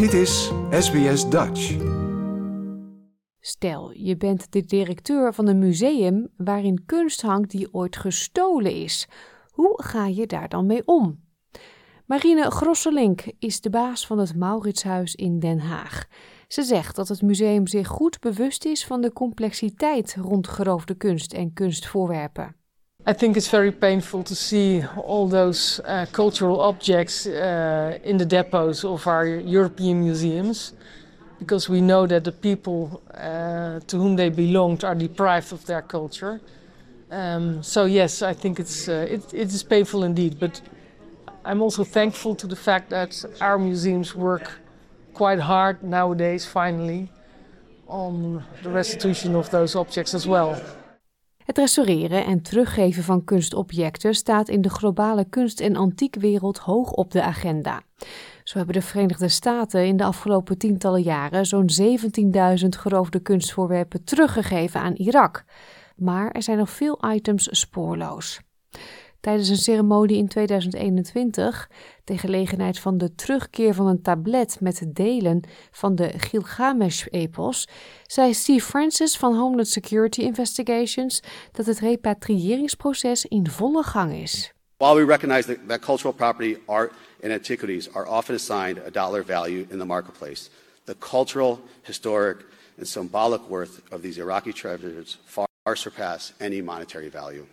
Dit is SBS Dutch. Stel, je bent de directeur van een museum waarin kunst hangt die ooit gestolen is. Hoe ga je daar dan mee om? Marine Grosselink is de baas van het Mauritshuis in Den Haag. Ze zegt dat het museum zich goed bewust is van de complexiteit rond geroofde kunst en kunstvoorwerpen. I think it's very painful to see all those uh, cultural objects uh, in the depots of our European museums because we know that the people uh, to whom they belonged are deprived of their culture. Um, so yes, I think it's uh, it, it is painful indeed, but I'm also thankful to the fact that our museums work quite hard nowadays, finally, on the restitution of those objects as well. Het restaureren en teruggeven van kunstobjecten staat in de globale kunst- en antiekwereld hoog op de agenda. Zo hebben de Verenigde Staten in de afgelopen tientallen jaren zo'n 17.000 geroofde kunstvoorwerpen teruggegeven aan Irak. Maar er zijn nog veel items spoorloos. Tijdens een ceremonie in 2021, ter gelegenheid van de terugkeer van een tablet met delen van de Gilgamesh-epos, zei Steve Francis van Homeland Security Investigations dat het repatriëringsproces in volle gang is. While we recognize that, that cultural property, art, and antiquities are often assigned a dollar value in the marketplace, the cultural, historic, and symbolic worth of these Iraqi treasures far surpass any monetary value.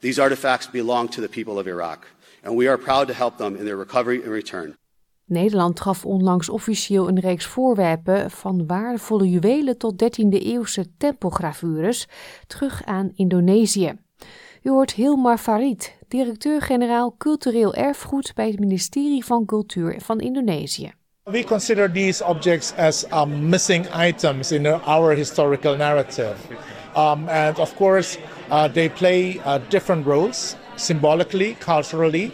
These artifacts belong to the people of Iraq, and we are proud to help them in their recovery and return. Nederland gaf onlangs officieel een reeks voorwerpen van waardevolle juwelen tot 13e-eeuwse tempelgravures terug aan Indonesië. U hoort Hilmar Farid, directeur-generaal cultureel erfgoed bij het ministerie van Cultuur van Indonesië. We consider these objects as um, missing items in our historical narrative. Um, and of course, uh, they play uh, different roles symbolically, culturally.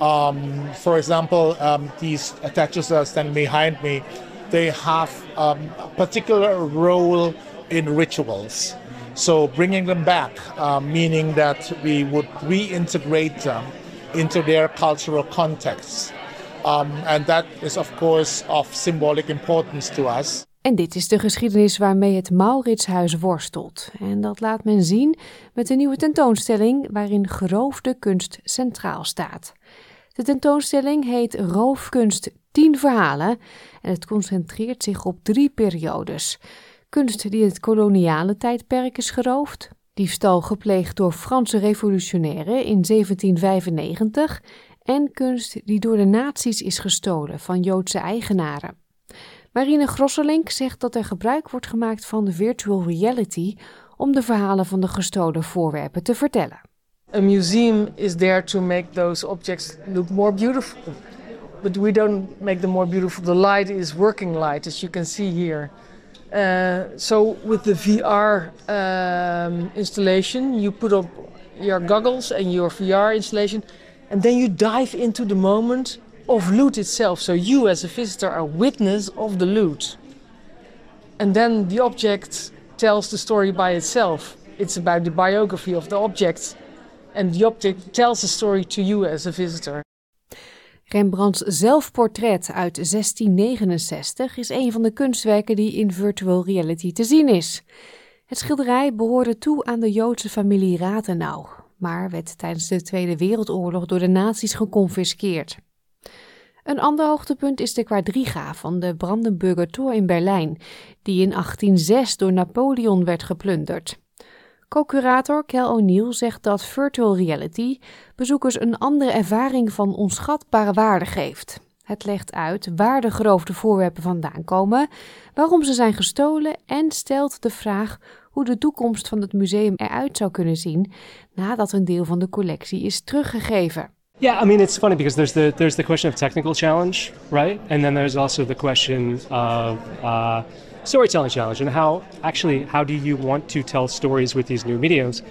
Um, for example, um, these statues that are standing behind me, they have um, a particular role in rituals. So bringing them back, uh, meaning that we would reintegrate them into their cultural context. Um, and that is, of course, of symbolic importance to us. En dit is de geschiedenis waarmee het Mauritshuis worstelt. En dat laat men zien met een nieuwe tentoonstelling waarin geroofde kunst centraal staat. De tentoonstelling heet Roofkunst 10 verhalen en het concentreert zich op drie periodes. Kunst die in het koloniale tijdperk is geroofd, diefstal gepleegd door Franse revolutionairen in 1795 en kunst die door de nazi's is gestolen van Joodse eigenaren. Marine Grosselink zegt dat er gebruik wordt gemaakt van virtual reality om de verhalen van de gestolen voorwerpen te vertellen. A museum is there to make those objects look more beautiful. But we don't make them more beautiful. The light is working light, as you can see here. Uh, so with the VR um, installation, you put up your goggles and your VR installation, and then you dive into the moment of loot itself. So you, as a visitor, are witness of the loot. And then the object tells the story by itself. It's about the biography of the object. And the object tells the story to you as a visitor. Rembrandts zelfportret uit 1669 is een van de kunstwerken die in virtual reality te zien is. Het schilderij behoorde toe aan de Joodse familie Rathenau, maar werd tijdens de Tweede Wereldoorlog door de nazi's geconfiskeerd. Een ander hoogtepunt is de quadriga van de Brandenburger Tor in Berlijn, die in 1806 door Napoleon werd geplunderd. Co-curator Kel O'Neill zegt dat virtual reality bezoekers een andere ervaring van onschatbare waarde geeft. Het legt uit waar de geroofde voorwerpen vandaan komen, waarom ze zijn gestolen en stelt de vraag hoe de toekomst van het museum eruit zou kunnen zien nadat een deel van de collectie is teruggegeven. Yeah, I mean it's funny because there's the there's the question of technical challenge, right? And then there's also the question of uh, storytelling challenge and how actually how do you want to tell stories with these new mediums?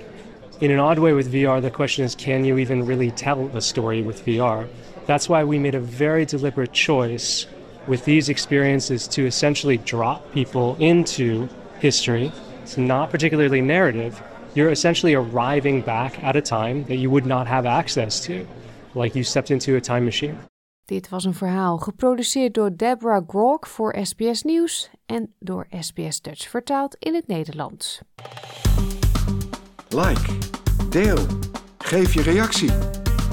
In an odd way with VR, the question is can you even really tell a story with VR? That's why we made a very deliberate choice with these experiences to essentially drop people into history. It's not particularly narrative. You're essentially arriving back at a time that you would not have access to like you stepped into a time machine. Dit was een verhaal geproduceerd door Deborah Grok voor SBS Nieuws en door SBS Dutch vertaald in het Nederlands. Like, deel, geef je reactie.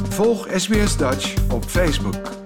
Volg SBS Dutch op Facebook.